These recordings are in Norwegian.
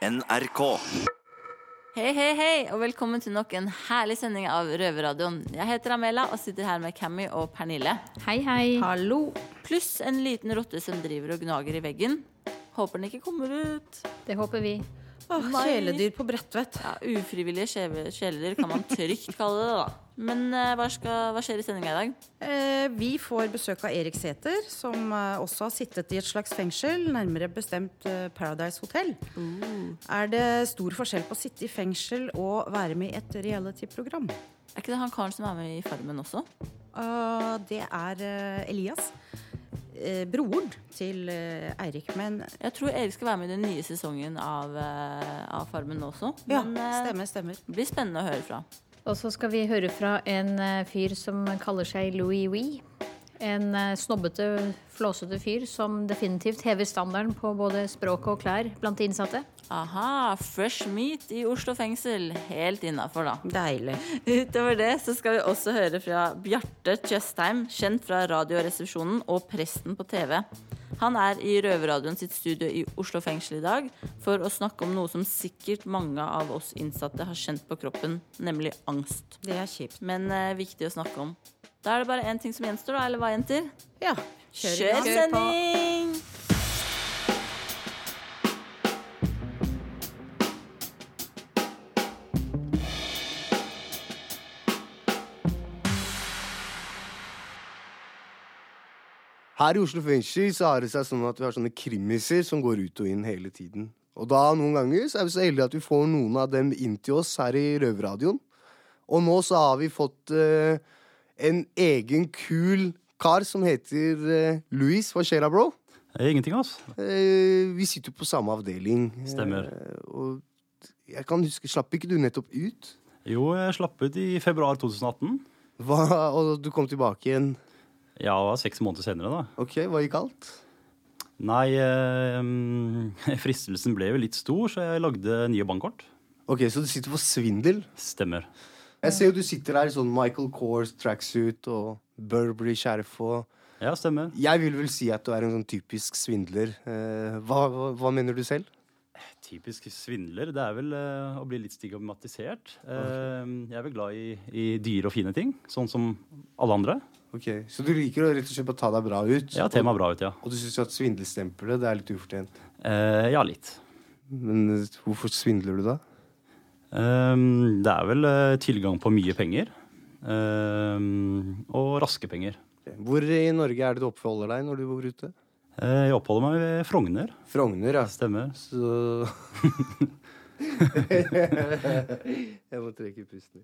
NRK. Hei, hei, hei, og velkommen til nok en herlig sending av Røverradioen. Jeg heter Amela og sitter her med Cammy og Pernille. Hei, hei. Hallo. Pluss en liten rotte som driver og gnager i veggen. Håper den ikke kommer ut. Det håper vi. Nei. kjæledyr på Bredtvet. Ja, Ufrivillige kjæledyr kan man trygt kalle det, da. Men eh, hva, skal, hva skjer i sendinga i dag? Eh, vi får besøk av Erik Sæther, som eh, også har sittet i et slags fengsel, nærmere bestemt eh, Paradise Hotel. Er det stor forskjell på å sitte i fengsel og være med i et reality-program? Er ikke det han karen som er med i Farmen også? Uh, det er eh, Elias. Eh, broren til eh, Eirik. Men Jeg tror Erik skal være med i den nye sesongen av, eh, av Farmen også. ja, Men eh, stemmer, stemmer. det blir spennende å høre fra. Og så skal vi høre fra en eh, fyr som kaller seg Louis Wee. En eh, snobbete, flåsete fyr som definitivt hever standarden på både språk og klær blant de innsatte. Aha, fresh meat i Oslo fengsel. Helt innafor, da. Deilig. Utover det så skal vi også høre fra Bjarte Tjøstheim, kjent fra Radioresepsjonen og Presten på TV. Han er i Røverradioen sitt studio i Oslo fengsel i dag for å snakke om noe som sikkert mange av oss innsatte har kjent på kroppen, nemlig angst. Det er kjipt. Men eh, viktig å snakke om. Da er det bare én ting som gjenstår, da, eller hva, jenter? Ja. Kjør gang. sending! Her i Oslo fengsel så har det seg sånn at vi har sånne krimiser som går ut og inn hele tiden. Og da noen ganger så er vi så heldige at vi får noen av dem inn til oss her i Røverradioen. Og nå så har vi fått uh, en egen kul kar som heter uh, Louis. Hva skjer da, bro? Ingenting, altså. Uh, vi sitter jo på samme avdeling. Stemmer. Eh, og jeg kan huske, slapp ikke du nettopp ut? Jo, jeg slapp ut i februar 2018. Hva, og du kom tilbake igjen. Ja, det var seks måneder senere, da. Ok, hva gikk galt? Nei, eh, fristelsen ble jo litt stor, så jeg lagde nye bankkort. Ok, Så du sitter på svindel? Stemmer. Jeg ser jo du sitter her i sånn Michael Kors tracksuit og Burberry-skjerf og Ja, stemmer. Jeg vil vel si at du er en sånn typisk svindler. Eh, hva, hva, hva mener du selv? Typisk svindler. Det er vel eh, å bli litt stigmatisert. Eh, jeg er vel glad i, i dyre og fine ting, sånn som alle andre. Ok, Så du liker å rett og slett bare ta deg bra ut? Ja, ta meg bra ut, ja. Og du syns at svindelstempelet det er litt ufortjent? Eh, ja, litt. Men eh, hvorfor svindler du da? Eh, det er vel eh, tilgang på mye penger. eh, og raske penger. Hvor i Norge er det du oppholder deg når du bor ute? Eh, jeg oppholder meg ved Frogner. Frogner, ja. Stemmer. Så Jeg må trekke pusten.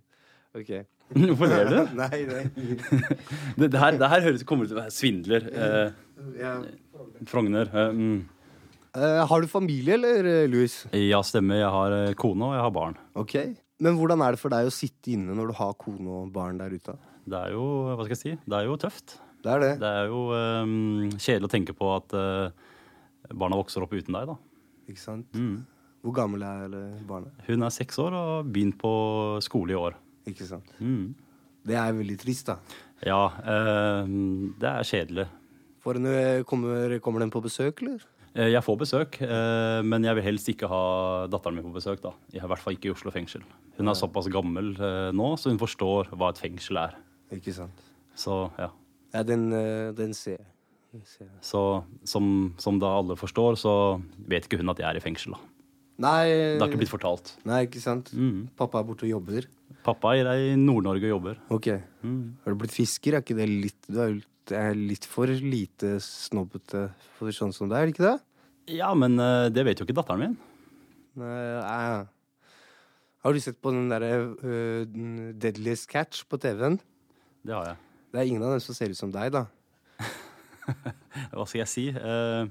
Ok. Hvorfor ler du? Nei, nei. Det, det, her, det her høres, kommer til å være svindler. Eh, Ja. Frogner. Eh, mm. Eh, har du familie, eller, eh, Louis? Ja, stemmer. Jeg har eh, kone, og jeg har barn. Ok. Men hvordan er det for deg å sitte inne når du har kone og barn der ute? Det er jo hva skal jeg si, det er jo tøft. Det er det. Det er jo um, kjedelig å tenke på at uh, barna vokser opp uten deg, da. Ikke sant? Mm. Hvor gammel er barnet? Hun er seks år og har begynt på skole i år. Ikke sant? Mm. Det er veldig trist, da. Ja, eh, det er kjedelig. Eh, kommer, kommer den på besøk, eller? Eh, Jeg får besøk, eh, men jeg vil helst ikke ha datteren min på besøk. da. I hvert fall ikke i Oslo fengsel. Hun er såpass gammel eh, nå, så hun forstår hva et fengsel er. Ikke sant? Så ja. Ja, den, eh, den ser jeg. Den ser jeg. Så som, som da alle forstår, så vet ikke hun at jeg er i fengsel. da. Nei, Det har ikke blitt fortalt. nei, ikke sant? Mm. Pappa er borte og jobber. Pappa er i Nord-Norge og jobber. Ok. Mm. Har du blitt fisker? Er ikke det litt Du er, er litt for lite snobbete for sånn som det er, ikke det? Ja, men eh, det vet jo ikke datteren min. Nei, eh. Har du sett på den derre uh, Deadliest Catch på TV-en? Det har jeg. Det er ingen av dem som ser ut som deg, da. Hva skal jeg si? Uh,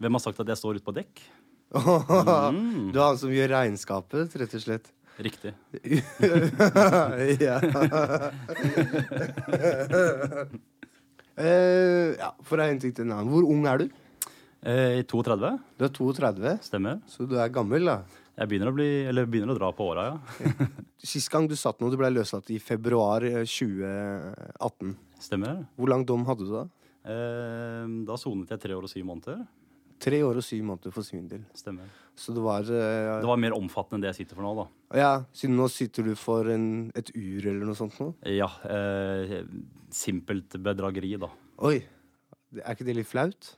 hvem har sagt at jeg står ute på dekk? Du er han som gjør regnskapet, rett og slett. Riktig. ja. Eh, ja, for å en ting til en annen. Hvor ung er du? I 32, Du er 32, stemmer. så du er gammel, da. Jeg begynner å, bli, eller begynner å dra på åra, ja. Sist gang du satt nå, du ble løslatt i februar eh, 2018. Stemmer. Hvor lang dom hadde du da? Eh, da sonet jeg tre år og syv måneder. Tre år og syv måneder for svindel. Stemmer. Så det var uh, Det var mer omfattende enn det jeg sitter for nå, da. Ja, siden nå sitter du for en, et ur eller noe sånt nå? Ja. Uh, simpelt bedrageri, da. Oi. Er ikke det litt flaut?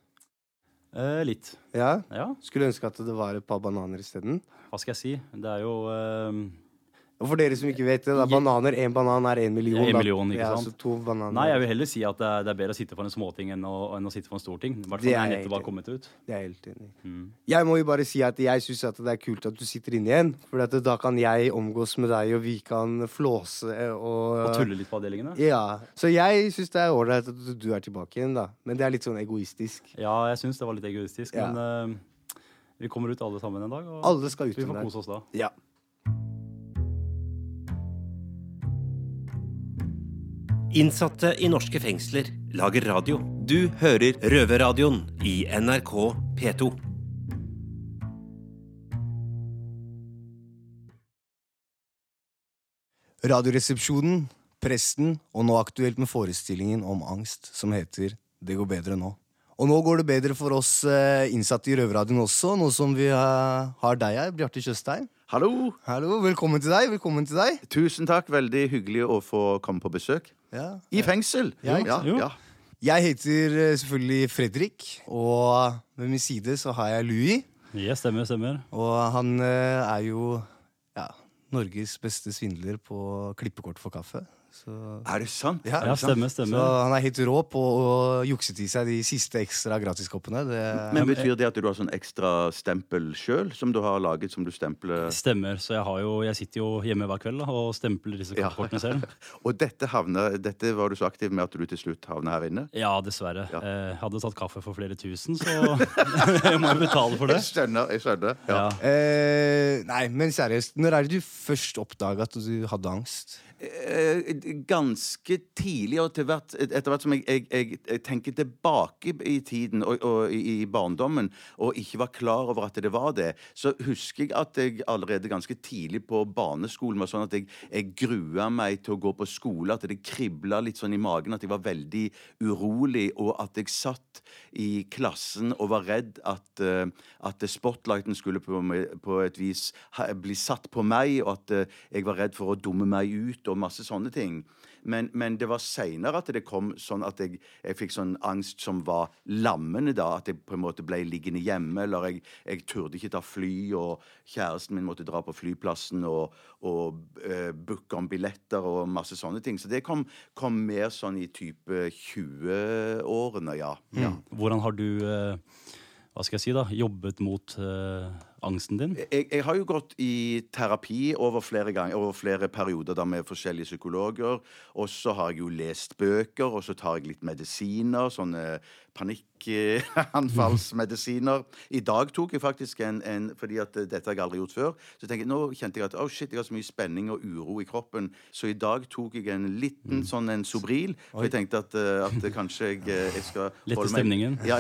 Uh, litt. Ja? Ja, Skulle ønske at det var et par bananer isteden. hva skal jeg si? Det er jo Og for dere som ikke vet det, da, bananer, én banan er én million. En million, ikke ja, sant? Så to bananer. Nei, jeg vil heller si at det er, det er bedre å sitte for en småting enn å, enn å sitte for en stor ting. I hvert fall Det når er jeg jeg nettopp har helt kommet ut. Det er jeg helt enig. Mm. Jeg må jo bare si at jeg syns det er kult at du sitter inne igjen. For da kan jeg omgås med deg, og vi kan flåse og Og tulle litt på avdelingene. Ja. Så jeg syns det er ålreit at du er tilbake igjen, da. Men det er litt sånn egoistisk. Ja, jeg syns det var litt egoistisk, Ja. men uh, vi kommer ut alle sammen en dag. Og Alle skal ut vi får kose oss da. Ja. Innsatte i norske fengsler lager radio. Du hører Røverradioen i NRK P2. Radioresepsjonen, presten, og nå aktuelt med forestillingen om angst som heter Det går bedre nå. Og nå går det bedre for oss eh, innsatte i Røverradioen også, nå som vi eh, har deg her, Bjarte Tjøstheim. Hallo! Hallo, velkommen til deg. Velkommen til deg. Tusen takk. Veldig hyggelig å få komme på besøk. Ja. I fengsel! Ja, ja, jo. ja. Jeg heter eh, selvfølgelig Fredrik, og ved min side så har jeg Louis. Ja, stemmer, stemmer. Og han er jo ja, Norges beste svindler på klippekort for kaffe. Så, Er det sant? Ja, Ja, stemmer, så han er helt rå på å jukse til seg de siste ekstra gratiskoppene. Det, Men Betyr det at du har sånn ekstra stempel sjøl, som du har laget, som du stempler Stemmer. Så jeg, har jo, jeg sitter jo hjemme hver kveld da, og stempler disse Ja. kortkortene selv. Og dette, havner, dette var du så aktiv med at du til slutt havna her inne? Ja, dessverre. Ja. Eh, hadde tatt kaffe for flere tusen, så jeg må jo betale for det. Jeg skjønner. jeg skjønner ja. Ja. eh, nei, men seriøst, når er det du først oppdaga at du hadde angst? Eh, ganske tidlig, og til hvert, etter hvert som jeg, jeg, jeg, jeg tenker tilbake i tiden og, og i, barndommen, og ikke var klar over at det var det, så husker jeg at jeg allerede ganske tidlig på barneskolen var sånn at jeg, jeg grua meg til å gå på skole, at det kribla litt sånn i magen, at jeg var veldig urolig, og at jeg satt i klassen og var redd at, eh, at spotlighten skulle på, på et vis bli satt på meg, og at eh, jeg var redd for å dumme meg ut og masse sånne ting. Men, men det var seinere at det kom sånn at jeg, jeg fikk sånn angst som var lammende, da. At jeg på en måte ble liggende hjemme, eller jeg, jeg turde ikke ta fly, og kjæresten min måtte dra på flyplassen og, og uh, booke om billetter og masse sånne ting. Så det kom, kom mer sånn i type 20-årene, ja. ja. Hvordan har du uh, hva skal jeg si da, jobbet mot eh, angsten din? Jeg, jeg har jo gått i terapi over flere ganger, over flere perioder da med forskjellige psykologer. Og så har jeg jo lest bøker, og så tar jeg litt medisiner. Sånne panikkanfallsmedisiner. I dag tok jeg faktisk en, en Fordi at dette har jeg aldri gjort før. Så jeg, nå kjente jeg at oh shit, jeg har så mye spenning og uro i kroppen. Så i dag tok jeg en liten sånn en Sobril. For jeg tenkte at, eh, at kanskje jeg, eh, jeg skal Lette stemningen. Ja,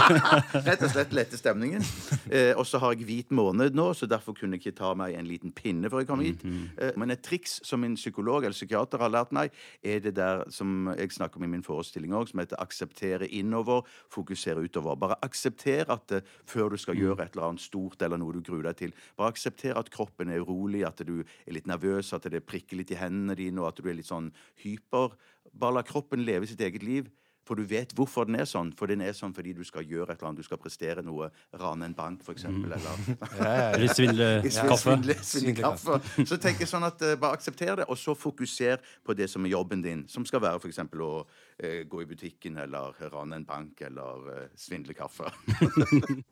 rett og slett lette stemningen. Eh, og så har jeg hvit måned nå, så derfor kunne jeg ikke ta meg en liten pinne før jeg kom hit. eh, men et triks som min psykolog eller psykiater har lært meg, er det der som jeg snakker om i min forestilling òg, som heter akseptere innover, fokusere utover. Bare aksepter at eh, før du skal gjøre et eller annet stort eller noe du gruer deg til, bare aksepter at kroppen er urolig, at du er litt nervøs, at det prikker litt i hendene dine, og at du er litt sånn hyper. Bare la kroppen leve sitt eget liv. For du vet hvorfor den er sånn. For den er sånn fordi du skal gjøre et eller annet. Du skal prestere noe. Rane en bank, for eksempel. Eller ja, svindle kaffe? Svindle, svindle kaffe. Så tenk jeg sånn at uh, bare aksepter det, og så fokuser på det som er jobben din. Som skal være f.eks. å uh, gå i butikken, eller rane en bank, eller uh, svindle kaffe.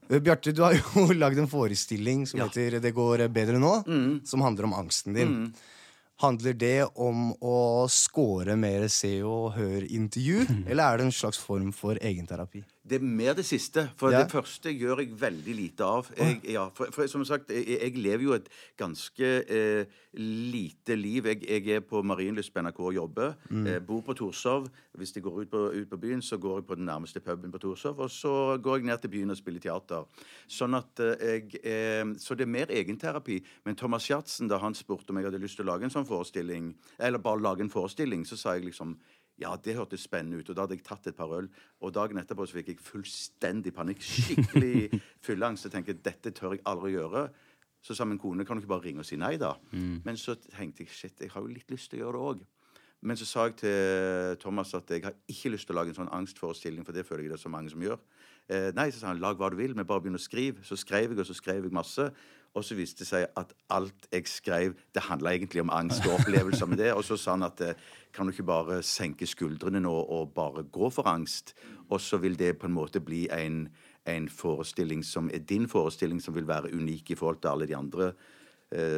Bjarte, du har jo lagd en forestilling som heter Det går bedre nå, Mm. som handler om angsten din. Handler det om å score mer Se og Hør-intervju, eller er det en slags form for egenterapi? Det er mer det siste. For Ja. det første gjør jeg veldig lite av. Jeg, ja, for, for som sagt, jeg, jeg lever jo et ganske eh, lite liv. Jeg, jeg er på Marienlyst på NRK og jobber. Eh, bor på Torshov. Hvis jeg går ut på, ut på byen, så går jeg på den nærmeste puben på Torshov. Og så går jeg ned til byen og spiller teater. Sånn at eh, jeg eh, Så det er mer egenterapi. Men Thomas Giertsen, da han spurte om jeg hadde lyst til å lage en sånn forestilling, eller bare lage en forestilling, så sa jeg liksom Ja, det hørtes spennende ut. Og da hadde jeg tatt et par øl. Og dagen etterpå så fikk jeg fullstendig panikk. Skikkelig fylleangst. Jeg tenker dette tør jeg aldri gjøre. Så sa min kone kan du ikke bare ringe og si nei, da. Men så tenkte jeg shit, jeg har jo litt lyst til å gjøre det òg. Men så sa jeg til Thomas at jeg har ikke lyst til å lage en sånn angstforestilling, for det føler jeg det er så mange som gjør. Eh, nei, så sa han lag hva du vil, men bare begynn å skrive. Så skrev jeg, og så skrev jeg masse. Og så viste det seg at alt jeg skrev, det handla egentlig om angst og opplevelser med det. Og så sa han at eh, kan du ikke bare senke skuldrene nå og bare gå for angst? Og så vil det på en måte bli en, en forestilling som er din forestilling, som vil være unik i forhold til alle de andre.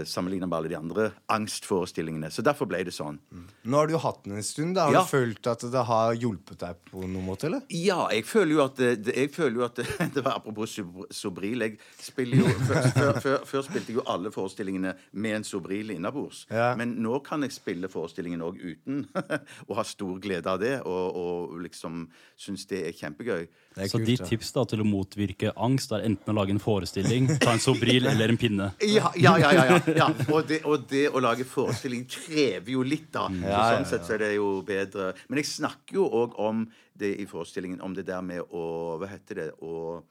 Sammenligna med alle de andre angstforestillingene. Så derfor ble det sånn. Nå har du jo hatt den en stund. da Har Ja. du følt at det har hjulpet deg på noen måte, eller? Ja, jeg føler jo at det- jeg føler jo at det, var Apropos Sobril. Jeg spiller jo, før, før, før, før spilte jeg jo alle forestillingene med en Sobril innabords. Ja. Men nå kan jeg spille forestillingen òg uten, og ha stor glede av det. Og, og liksom synes det er kjempegøy. Så kult, ditt tips da til å motvirke angst er enten å lage en forestilling, ta en Sobril eller en pinne. Ja, ja, ja. ja, ja. Og, det, og det å lage forestilling krever jo litt, da. Så Ja, ja, sånn sett så er det jo bedre. Men jeg snakker jo òg om det i forestillingen, om det der med å Hva heter det? Å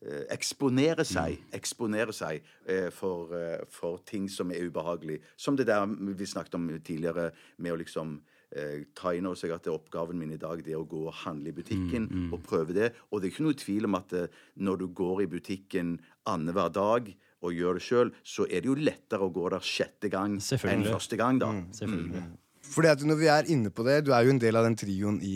eh, eksponere seg. Eksponere seg eh, for, eh, for ting som er ubehagelig. Som det der vi snakket om tidligere, med å liksom eh, ta inn over seg at det er oppgaven min i dag det er å gå og handle i butikken og prøve det. Og det er ikke noe tvil om at eh, når du går i butikken annenhver dag og gjør det sjøl, så er det jo lettere å gå der sjette gang enn første gang, da. Selvfølgelig. Fordi at når vi er inne på det, Du er jo en del av den trioen i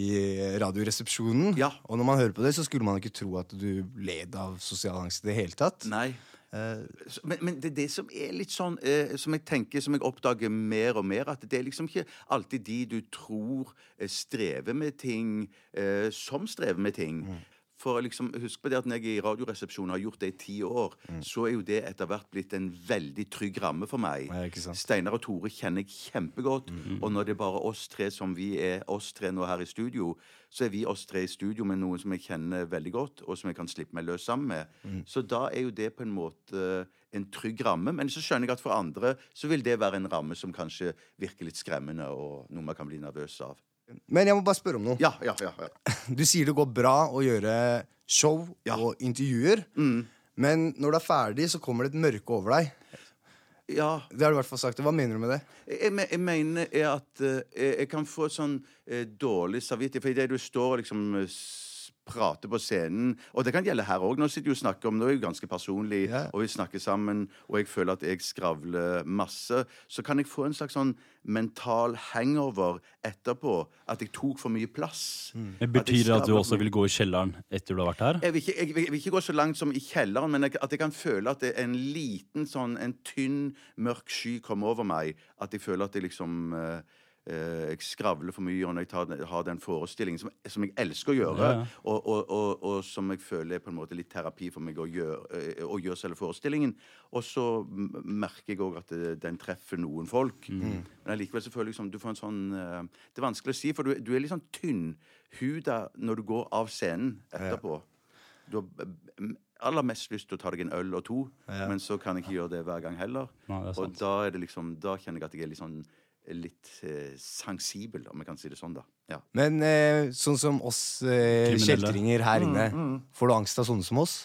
Radioresepsjonen. Ja. Og når man hører på det, så skulle man ikke tro at du led av sosial angst i det hele tatt. Nei. Så- Men, men det er det som er litt sånn eh, Som jeg tenker, som jeg oppdager mer og mer, at det er liksom ikke alltid de du tror eh, strever med ting, eh, som strever med ting. For liksom, Husk på det at når jeg i Radioresepsjonen har gjort det i ti år, så er jo det etter hvert blitt en veldig trygg ramme for meg. Ja. Steinar og Tore kjenner jeg kjempegodt. Og når det er bare oss tre som vi er oss tre nå her i studio, så er vi oss tre i studio med noen som jeg kjenner veldig godt, og som jeg kan slippe meg løs sammen med. Så da er jo det på en måte en trygg ramme. Men så skjønner jeg at for andre så vil det være en ramme som kanskje virker litt skremmende, og noe man kan bli nervøs av. Men jeg må bare spørre om noe. Ja, ja, ja. ja. Du sier det går bra å gjøre show Ja. og intervjuer. Men når du er ferdig, så kommer det et mørke over deg. ja. Det har du i hvert fall sagt. Hva mener du med det? Jeg, jeg mener er at jeg, jeg kan få sånn eh, dårlig samvittighet. For idet du står liksom prater på scenen Og det kan gjelde her òg. Nå sitter vi og snakker om Nå er vi ganske personlig, yeah. og vi snakker sammen, og jeg føler at jeg skravler masse. Så kan jeg få en slags sånn mental hangover etterpå. At jeg tok for mye plass. Men At Betyr det at du også vil gå i kjelleren etter du har vært her? Jeg vil, ikke, jeg, vil- jeg vil ikke gå så langt som i kjelleren, men jeg, at jeg kan føle at det er en liten sånn En tynn, mørk sky kommer over meg. At jeg føler at det liksom eh, Jeg skravler for mye og når jeg tar, har den forestillingen som, som jeg elsker å gjøre, Ja, ja. Og, og, og, og som jeg føler er på en måte litt terapi for meg å gjøre, eh, å gjøre selve forestillingen. Og så merker jeg òg at det, den treffer noen folk. Mm. Men allikevel så føler jeg liksom du får en sånn eh, Det er vanskelig å si, for du, du er litt sånn tynnhuda når du går av scenen etterpå. Du har eh, aller mest lyst til å ta deg en øl og to, men så kan jeg ikke gjøre det hver gang heller. Nei, og da, er det liksom, da kjenner jeg at jeg er litt sånn litt eh, sensibel, om jeg kan si det sånn, da. Ja. Men eh, sånn som oss eh, kjeltringer her inne, får du angst av sånne som oss?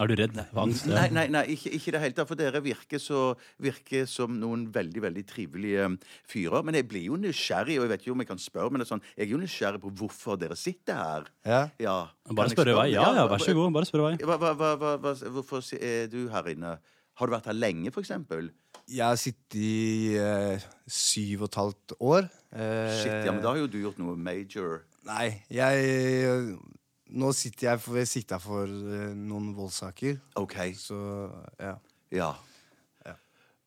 Er du redd for angst? Nei, nei, nei ikke, ikke i det hele tatt. For dere virker, så, virker som noen veldig veldig trivelige um, fyrer. Men jeg blir jo nysgjerrig, og jeg vet ikke om jeg kan spørre, men det er sånn, jeg er jo nysgjerrig på hvorfor dere sitter her. Ja. ja. Bare spør i vei. Ja, ja, vær så god. Bare spør i vei. Hva, hva, hva, hva, hva, hvorfor er du her inne? Har du vært her lenge, for eksempel? Jeg har sittet i eh, syv og et halvt år. Eh, Shit, ja, men da har jo du gjort noe major. Nei, jeg Nå sitter jeg for, sikta for eh, noen voldssaker. OK. Så ja. Ja.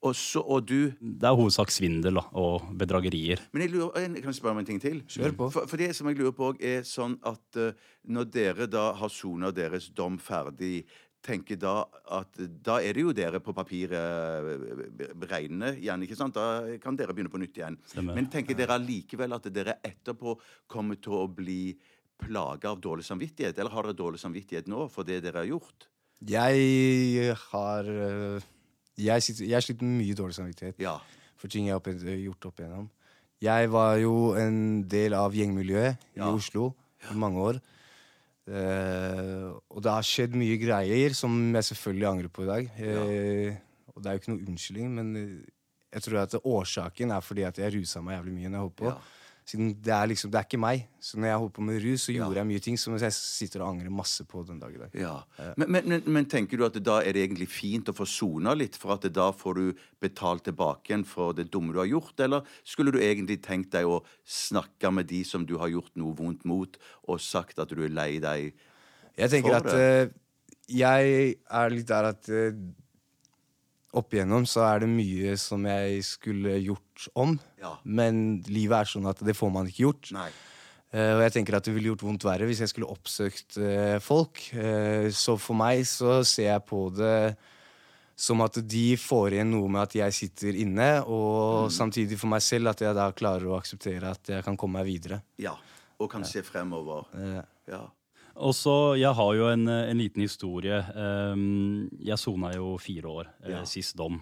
Og, så, og du Det er hovedsak svindel da, og bedragerier. Men jeg lurer, kan jeg spørre om en ting til? Kjør på. For, for det som jeg lurer på, er sånn at eh, når dere da har sona deres dom ferdig, tenker da at da er det jo dere på papiret regnende igjen, ikke sant? Da kan dere begynne på nytt igjen. Stemmer. Men tenker dere allikevel at dere etterpå kommer til å bli plaga av dårlig samvittighet? Eller har dere dårlig samvittighet nå for det dere har gjort? Jeg har eh, Jeg, sitter, jeg sliter med mye dårlig samvittighet Ja. for ting jeg har gjort opp igjennom. Jeg var jo en del av gjengmiljøet Ja. i Oslo i mange år. Eh, og det har skjedd mye greier som jeg selvfølgelig angrer på i dag. Eh, og det er jo ikke noe unnskyldning, men jeg tror at årsaken er fordi at jeg rusa meg jævlig mye når jeg holdt på. Ja. Siden det er liksom, det er ikke meg. Så når jeg holdt på med rus, så Ja. jeg mye ting som jeg sitter og angrer masse på den dag i dag. Ja. Men, men, men, men tenker du at da er det egentlig fint å få sona litt, for at da får du betalt tilbake igjen for det dumme du har gjort? Eller skulle du egentlig tenkt deg å snakke med de som du har gjort noe vondt mot, og sagt at du er lei deg? Jeg tenker at uh, jeg er litt der at eh, opp igjennom så er det mye som jeg skulle gjort om. Ja. Men livet er sånn at det får man ikke gjort. Nei. Uh, og jeg tenker at det ville gjort vondt verre hvis jeg skulle oppsøkt uh, folk. Uh, så for meg så ser jeg på det som at de får igjen noe med at jeg sitter inne, og samtidig for meg selv at jeg da klarer å akseptere at jeg kan komme meg videre. Ja. Og kan se fremover. Ja. Og så, Jeg har jo en, en liten historie. Um, jeg sona jo fire år, eh, Ja. sist dom.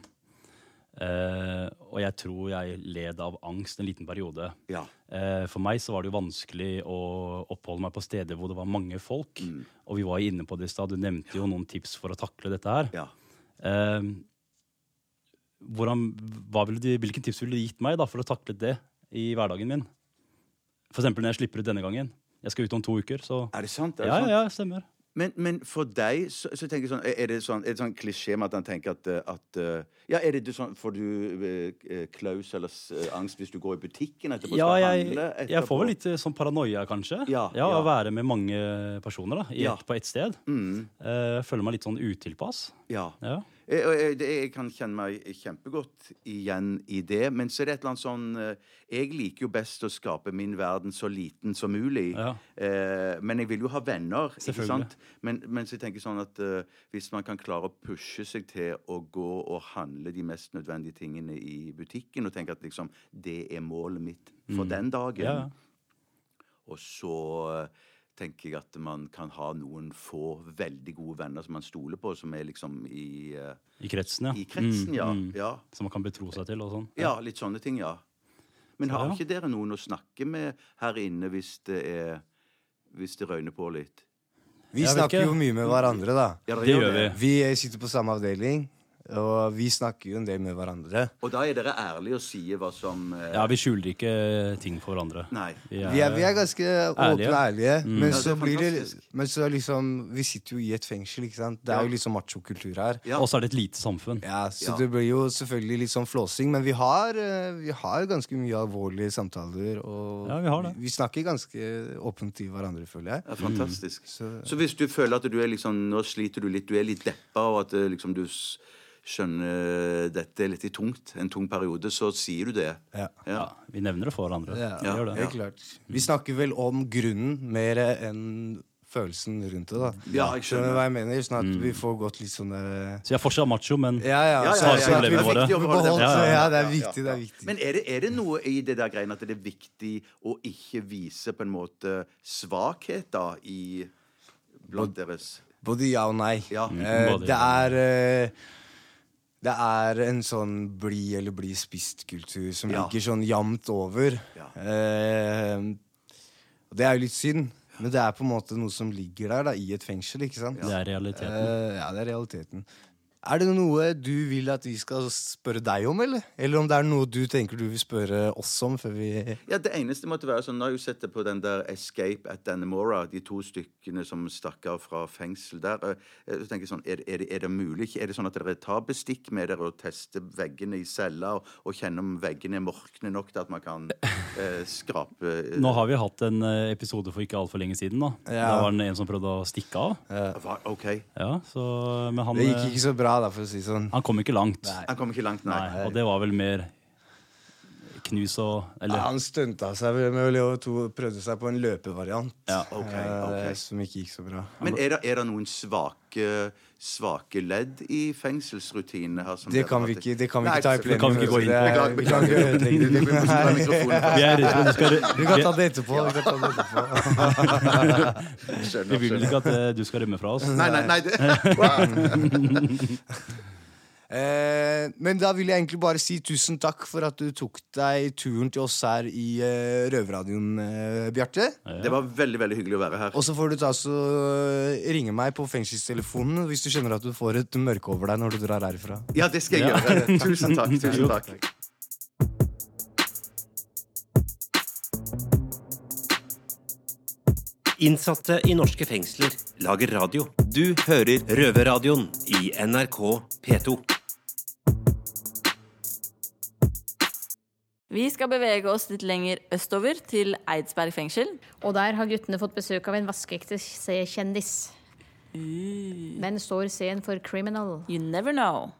Eh, og jeg tror jeg led av angst en liten periode. Ja. Eh, for meg så var det jo vanskelig å oppholde meg på steder hvor det var mange folk. Mm. Og vi var inne på det i stad. Du nevnte jo noen tips for å takle dette her. Ja. Eh, hvordan, du, hvilken tips ville du gitt meg da, for å takle det i hverdagen min? For eksempel når jeg slipper ut denne gangen. Jeg skal ut om to uker, så Er det sant? Er det Ja, sant? ja, stemmer. Men, men for deg så, så tenker jeg sånn Er det sånn, er det sånn klisjé med at han tenker at, eh, at eh, Ja, er det du sånn Får du eh, klaus eller angst hvis du går i butikken etterpå? Ja, jeg, handle jeg får vel litt sånn paranoia, kanskje. Ja, ja, ja. Å være med mange personer da, i Ja. på ett sted. Mm, Eh, føler meg litt sånn utilpass. ja. Ja. Jeg, jeg, kan kjenne meg kjempegodt igjen i det. Men så er det et eller annet sånn eh, Jeg liker jo best å skape min verden så liten som mulig. Ja. Eh, men jeg vil jo ha venner. ikke sant? Men, men så tenker jeg sånn at eh, hvis man kan klare å pushe seg til å gå og handle de mest nødvendige tingene i butikken, og tenke at liksom det er målet mitt for den dagen, Ja. og så eh, tenker jeg at man kan ha noen få veldig gode venner som man stoler på, som er liksom i, uh, I kretsen, ja. i kretsen, Mm, ja. mm. ja. Som man kan betro seg til og sånn. Ja, litt sånne ting, ja. Men har Ja. ikke dere noen å snakke med her inne hvis det er Hvis det røyner på litt? vi snakker jo mye med hverandre, da. Ja, Det gjør vi. Vi sitter på samme avdeling, og vi snakker jo en del med hverandre. Og da er dere ærlige og sier hva som eh, Ja, vi skjuler ikke ting for hverandre. Nei. Vi er, vi er ganske åpne og ærlige, men, Ja, så er blir det, men så liksom Vi sitter jo i et fengsel, ikke sant. Det er jo sånn machokultur her. Ja. Og så er det et lite samfunn. Ja, Så Ja. det blir jo selvfølgelig litt sånn flåsing, men vi har, eh, vi har ganske mye alvorlige samtaler. Og Ja, vi har det. vi snakker ganske åpent til hverandre, føler jeg. Ja, fantastisk. Så- Så hvis du føler at du er liksom Nå sliter du litt, du er litt deppa, og at eh, liksom du skjønner dette er litt i tungt, en tung periode, så sier du det. Ja. Ja. Ja, vi nevner det for hverandre. Ja, Vi gjør det. helt klart. Vi snakker vel om grunnen mer enn følelsen rundt det, da. Ja, jeg Skjønner du hva jeg mener? Sånn at vi får gått litt sånn der Så jeg er fortsatt macho, men Ja, ja. Ja, ja, så- ja, ja, er beholde det. beholdt Ja, ja, Ja, det er viktig. ja. Det er viktig. Men er det, er det noe i det der greiene at det er viktig å ikke vise på en måte svakhet da i blant deres Både ja og nei. Ja. Eh, det er eh, Det er en sånn bli eller bli spist-kultur som Ja. ligger sånn jevnt over. Ja. Eh, det er jo litt synd, men det er på en måte noe som ligger der da, i et fengsel. ikke sant? det er realiteten. Eh, ja, det er realiteten. Er det noe du vil at vi skal spørre deg om, eller? Eller om det er noe du tenker du vil spørre oss om før vi Ja, det eneste måtte være sånn Nå har jeg jo sett det på den der Escape at Dannemora, de to stykkene som stakk av fra fengsel der. eh, Så tenker jeg sånn, er, det- er, det, er det mulig? Er det sånn at dere tar bestikk med dere og tester veggene i cella, og, og kjenner om veggene er morkne nok til at man kan eh, skrape eh, Nå har vi hatt en eh, episode for ikke altfor lenge siden. da Ja. Da var det en som prøvde å stikke av. Ja. OK. Ja, så, men han, Det gikk eh, ikke så bra, da, for å si sånn. han kom ikke langt. Han kom ikke langt, nei. Nei, og det var vel mer knus og Ja, han stunta seg vel med å to prøvde seg på en løpevariant. Ja, okay, okay. ok. Som ikke gikk så bra. Men er det, er det noen svake, svake ledd i fengselsrutinene her? som Det kan vi ikke, det kan vi Nei, ikke ta i plenum. kan vi ikke gå inn på. Beklager, Vi kan ikke ødelegge det. Det blir plutselig på mikrofonen. Vi er redd for at du kan ta det etterpå. Vi, ta det etterpå. Skjønner, Vi vil ikke at eh, du skal rømme fra oss. Nei, nei, nei. Det, Eh, men da vil jeg egentlig bare si tusen takk for at du tok deg turen til oss her i eh, Røverradioen, eh, Bjarte. Det var veldig veldig hyggelig å være her. Og så får du ta så eh, ringe meg på fengselstelefonen hvis du kjenner at du får et mørke over deg når du drar herfra. Ja, det skal jeg gjøre. Tusen takk. tusen takk Innsatte i norske fengsler lager radio. Du hører Røverradioen i NRK P2. Vi skal bevege oss litt lenger østover, til Eidsberg fengsel. Og der har guttene fått besøk av en vaskeekte C-kjendis. Men står C-en for criminal. You never know.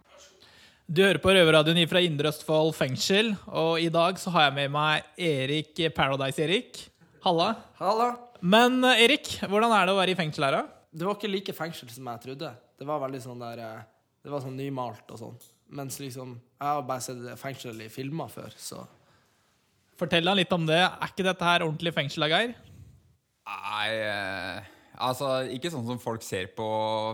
Du hører på Røverradioen fra Indre Østfold fengsel, og i dag så har jeg med meg Erik Paradise-Erik. Halla. Halla. Men eh, Erik, hvordan er det å være i fengsel her, da? Det var ikke like fengsel som jeg trodde. Det var veldig sånn der eh, Det var sånn nymalt og sånn. Mens liksom Jeg har bare sett fengsel i filmer før, så Fortell deg litt om det. Er ikke dette her ordentlig fengsel, da, Geir? Nei, eh, altså ikke sånn som folk ser på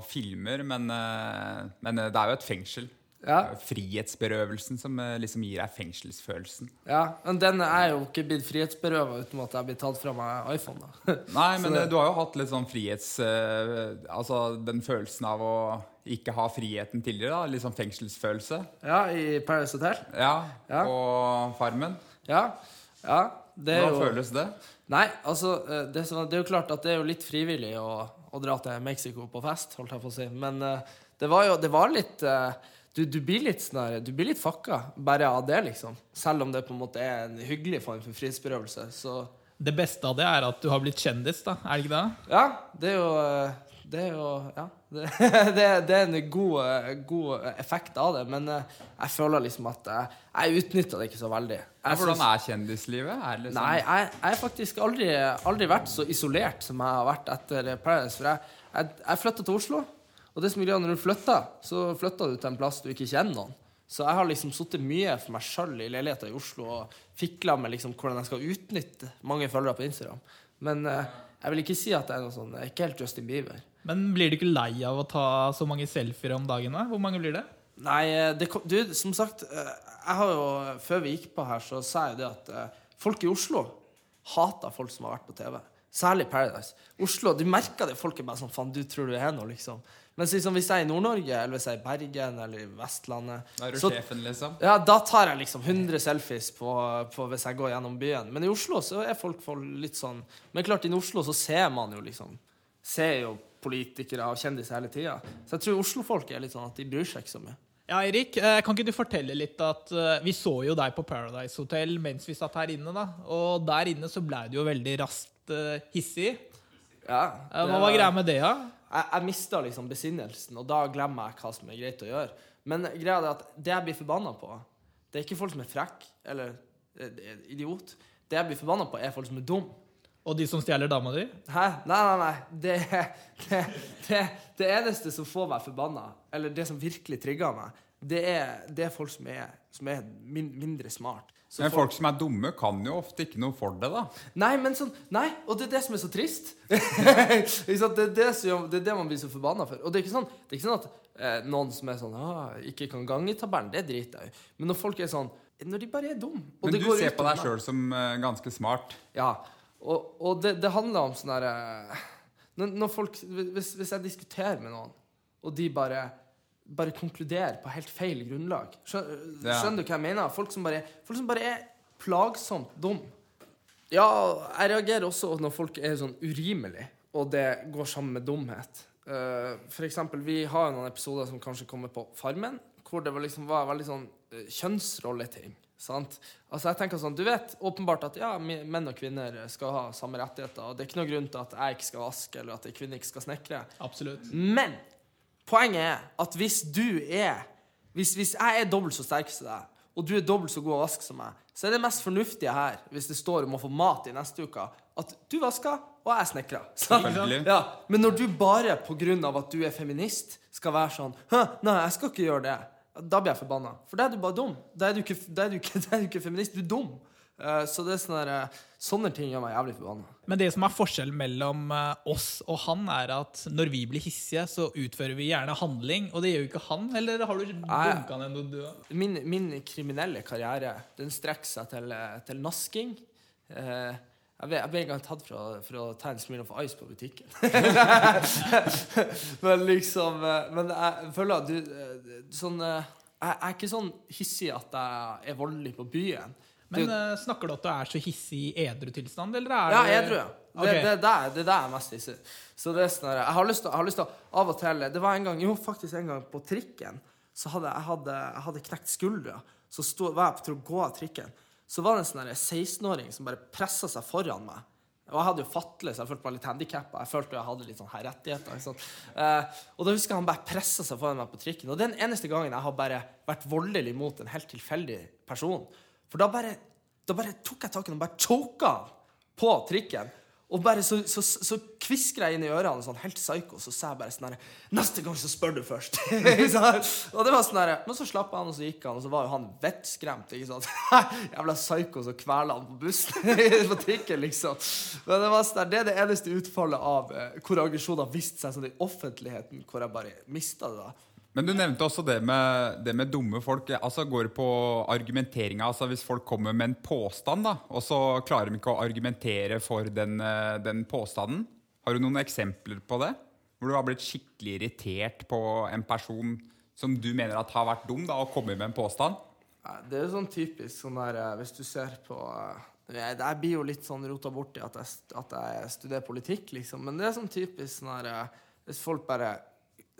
filmer, men, eh, men det er jo et fengsel. Ja. Frihetsberøvelsen som eh, liksom gir deg fengselsfølelsen. Ja. Men den er jo ikke blitt frihetsberøva uten at jeg blir tatt fra meg iPhone, da. Nei, men det- eh, du har jo hatt litt sånn frihets... eh, altså den følelsen av å ikke ha friheten tidligere, da. Litt sånn fengselsfølelse. Ja, i Paris Hotel. Ja, Ja. og Farmen. Ja. ja. Det er Hvordan jo føles det? Nei, altså eh, det, er det jo klart at det er jo litt frivillig å, å dra til Mexico på fest, holdt jeg på å si. Men det var jo det var litt eh, du, du blir litt snarere, Du blir litt fucka bare av det, liksom. Selv om det på en måte er en hyggelig form for frihetsberøvelse. Så Det beste av det er at du har blitt kjendis, da. Er det ikke det? ja, det er jo eh, Det er jo Ja. Det, det, det er en god, eh, god effekt av det, men eh, jeg føler liksom at jeg, jeg utnytta det ikke så veldig. Jeg hvordan synes- er kjendislivet? Er liksom... Nei, jeg jeg har faktisk aldri, aldri vært så isolert som jeg har vært etter Paradise. For jeg, jeg, jeg flytta til Oslo, og det som er greia når du flytter, så flytter du til en plass du ikke kjenner noen. Så jeg har liksom sittet mye for meg sjøl i leiligheter i Oslo og fikla med liksom hvordan jeg skal utnytte mange følgere på Instagram. Men eh, jeg vil ikke si at jeg er noe sånn Jeg er ikke helt Justin Bieber. Men blir du ikke lei av å ta så mange selfier om dagen? da? Hvor mange blir det? Nei, eh, det, du, som sagt eh, Jeg har jo, Før vi gikk på her, så sa jeg det at eh, folk i Oslo hater folk som har vært på TV. Særlig Paradise. Oslo, Du merker det. Folk er bare sånn Faen, du tror du er noe, liksom. Mens liksom, hvis jeg er i Nord-Norge, eller hvis jeg er i Bergen eller i Vestlandet Da er du så- sjefen, liksom? Ja, da tar jeg liksom 100 selfies på, på hvis jeg går gjennom byen. Men i Oslo så er folk, folk litt sånn Men klart, i Oslo så ser man jo liksom Ser jo politikere og kjendiser hele tida. Så jeg tror Oslo-folk er litt sånn at de bryr seg ikke så mye. Ja, Erik, eh, kan ikke du fortelle litt at eh, vi så jo deg på Paradise Hotel mens vi satt her inne, da. Og der inne så ble du jo veldig raskt eh, hissig. Ja, Hva var greia med det, da? Jeg, jeg mista liksom besinnelsen, og da glemmer jeg hva som er greit å gjøre. Men greia er at det jeg blir forbanna på, det er ikke folk som er frekke eller eh, idiot. Det jeg blir forbanna på, er folk som er dum. Og de som stjeler dama di? Hæ? Nei, nei, nei. Det, det, det, det eneste som får meg forbanna, eller det som virkelig trigger meg, det er, det er folk som er, som er min, mindre smart. Så Men folk som er dumme, kan jo ofte ikke noe for det, da. Nei, men sånn Nei, og det er det som er så trist. Det, er det, som, det er det man blir så forbanna for. Og det er ikke sånn, det er ikke sånn at eh, noen som er sånn ah, ikke kan gange i tabellen, det driter jeg i. Men når folk er sånn Når de bare er dumme Men du ser på deg sjøl som eh, ganske smart. Ja. Og, og det, det handler om sånn herre når, når folk hvis, hvis jeg diskuterer med noen, og de bare bare konkluderer på helt feil grunnlag. Skjønner, Ja. skjønner du hva jeg mener? Folk som bare, folk som bare er plagsomt dum. Ja, jeg reagerer også når folk er sånn urimelig, og det går sammen med dumhet. Uh, for eksempel, vi har noen episoder som kanskje kommer på Farmen, hvor det var liksom var veldig sånn uh, kjønnsrolleting. Sant? Altså jeg tenker sånn, Du vet åpenbart at ja, menn og kvinner skal ha samme rettigheter. og Det er ikke noe grunn til at jeg ikke skal vaske eller at kvinner kvinne ikke skal snekre. Absolutt. Men poenget er at hvis du er Hvis, hvis jeg er dobbelt så sterk som deg, og du er dobbelt så god å vaske som meg, så er det mest fornuftige her, hvis det står om å få mat i neste uke, at du vasker, og jeg snekrer. Ja, men når du bare av at du er feminist, skal være sånn nei, jeg skal ikke gjøre det. Da blir jeg forbanna. For da er du bare dum. Da er du ikke, da er du ikke, da er du ikke feminist, du er dum. Eh, så det er sånne, eh, sånne ting gjør meg jævlig forbanna. Men det som er forskjellen mellom eh, oss og han, er at når vi blir hissige, så utfører vi gjerne handling, og det gjør jo ikke han. Eller har du dunka ned noe, du òg? Min, min kriminelle karriere den strekker seg til, til nasking. Eh, jeg ble, jeg ble en gang tatt for å, for å ta en Smirnoff Ice på butikken. men liksom Men jeg føler at du sånn, Jeg jeg er ikke sånn hissig at jeg er voldelig på byen. Men Det- eh, snakker du at du er så hissig i edru tilstand, eller er Ja, det edru. ja. Det, det, det, er- det er der er mest hissig. Så det er sånn jeg jeg har lyst til av og til Det var en gang, jo faktisk en gang på trikken, så hadde jeg hadde, jeg hadde knekt skuldra. Så stod, var jeg til å gå av trikken. Så var det en sånn 16-åring som bare pressa seg foran meg. Og jeg hadde jo fatle, så jeg følte meg litt handikappa. Jeg følte jeg hadde litt sånn her rettigheter. Sant? Eh, og da husker jeg han bare pressa seg foran meg på trikken. Og det er den eneste gangen jeg har bare vært voldelig mot en helt tilfeldig person. For da bare, da bare tok jeg tak i ham og bare choka han på trikken. Og bare så, så, så kvisker jeg inn i ørene sånn helt psyko, så sa jeg bare sånn her Neste gang så spør du først. Og det var sånn der, Men så slapp han, og så gikk han, og så var jo han vettskremt. ikke sant? Jævla psyko som kveler han på bussen. på trikken, liksom. Men det var sånn der, det er det eneste utfallet av eh, hvor aggresjoner viste seg sånn i offentligheten, hvor jeg bare mista det. da. Men du nevnte også det med, det med dumme folk. Altså Går det på argumenteringa? Altså Hvis folk kommer med en påstand, da, og så klarer de ikke å argumentere for den, eh, den påstanden. Har du noen eksempler på det? Hvor du har blitt skikkelig irritert på en person som du mener at har vært dum, da, og kommer med en påstand? Det er jo sånn typisk sånn der eh, Hvis du ser på eh, Jeg, blir jo litt sånn rota borti at jeg, at jeg studerer politikk, liksom. Men det er sånn typisk sånn der Hvis folk bare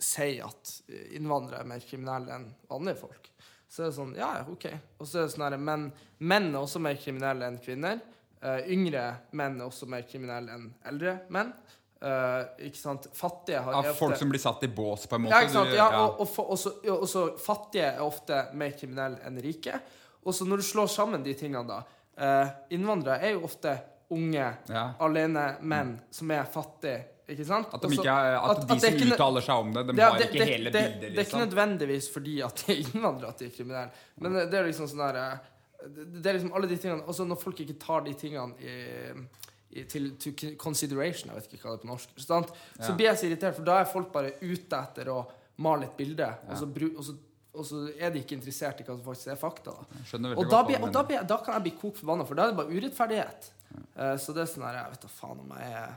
sier at innvandrere er mer kriminelle enn vanlige folk, så er det sånn Ja, OK. Og så er det sånn her menn, menn er også mer kriminelle enn kvinner. Uh, yngre menn er også mer kriminelle enn eldre menn. Uh, ikke sant? Fattige har ja, ofte- folk som blir satt i bås, på en måte? ja, ikke sant? Ja, og, og, for- også, ja, også fattige er ofte mer kriminelle enn rike. Og så når du slår sammen de tingene, da uh, Innvandrere er jo ofte unge, Ja. alene menn som er fattige. Ikke sant? At, de ikke at, at- de at som ikke uttaler seg om det, de det, har ikke det, hele bildet. Liksom. Det er ikke liksom. nødvendigvis fordi at de er innvandrere at de er kriminelle. Men det er liksom sånn der eh, Det det er liksom alle de tingene Også når folk ikke tar de tingene i, til to consideration, jeg vet ikke hva det er på norsk, sant? så Ja. blir jeg så irritert, for da er folk bare ute etter å male et bilde, og, så bru, og, så, og så er de ikke interessert i hva som faktisk er fakta. Da. Og, da, blir, og da, blir, da kan jeg bli kokt forbanna, for da er det bare urettferdighet. Eh, så det er sånn her Jeg vet da faen om jeg er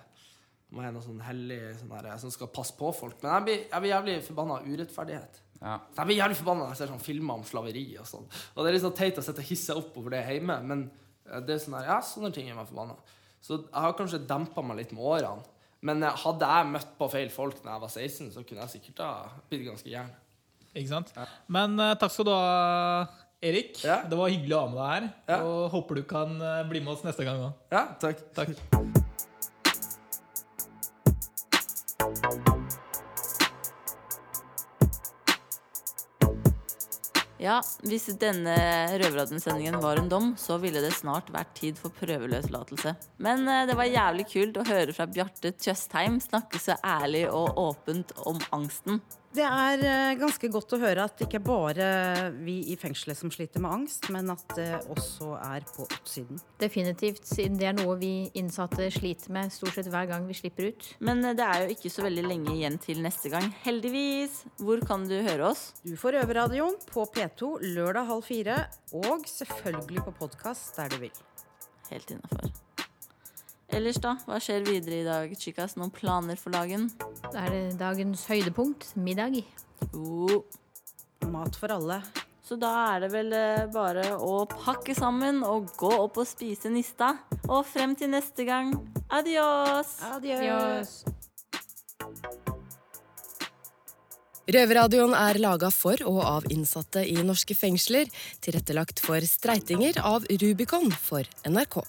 jeg er noe sånn hellig sånn her, som skal passe på folk. Men jeg blir, jeg blir jævlig forbanna av urettferdighet. Ja. Så jeg blir jævlig forbanna når jeg ser sånn filmer om slaveri og sånn. Og det er litt sånn teit å sitte og hisse opp over det hjemme, men eh, det er sånn her, ja, sånne ting gjør meg forbanna. Så jeg har kanskje dempa meg litt med årene. Men eh, hadde jeg møtt på feil folk da jeg var 16, så kunne jeg sikkert ha blitt ganske gæren. Ikke sant? Men uh, takk skal du ha, Erik. Ja. Det var hyggelig å ha med deg her. Ja. Og håper du kan bli med oss neste gang òg. Ja, takk. Takk. Ja, hvis denne Røverradioen-sendingen var en dom, så ville det snart vært tid for prøveløslatelse. Men eh, det var jævlig kult å høre fra Bjarte Tjøstheim snakke så ærlig og åpent om angsten. Det er eh, ganske godt å høre at det ikke bare vi i fengselet som sliter med angst, men at det også er på utsiden. Definitivt, siden det er noe vi innsatte sliter med stort sett hver gang vi slipper ut. Men eh, det er jo ikke så veldig lenge igjen til neste gang. Heldigvis. Hvor kan du høre oss? Du får Røverradioen på P2 lørdag halv fire, og selvfølgelig på podkast der du vil. Helt innafor. Ellers, da? Hva skjer videre i dag, chicas? Noen planer for dagen? Da er det dagens høydepunkt, middag. Jo. Mat for alle. Så da er det vel eh, bare å pakke sammen og gå opp og spise nista. Og frem til neste gang, adios! Adios. Røverradioen er laga for og av innsatte i norske fengsler. Tilrettelagt for streitinger av Rubicon for NRK.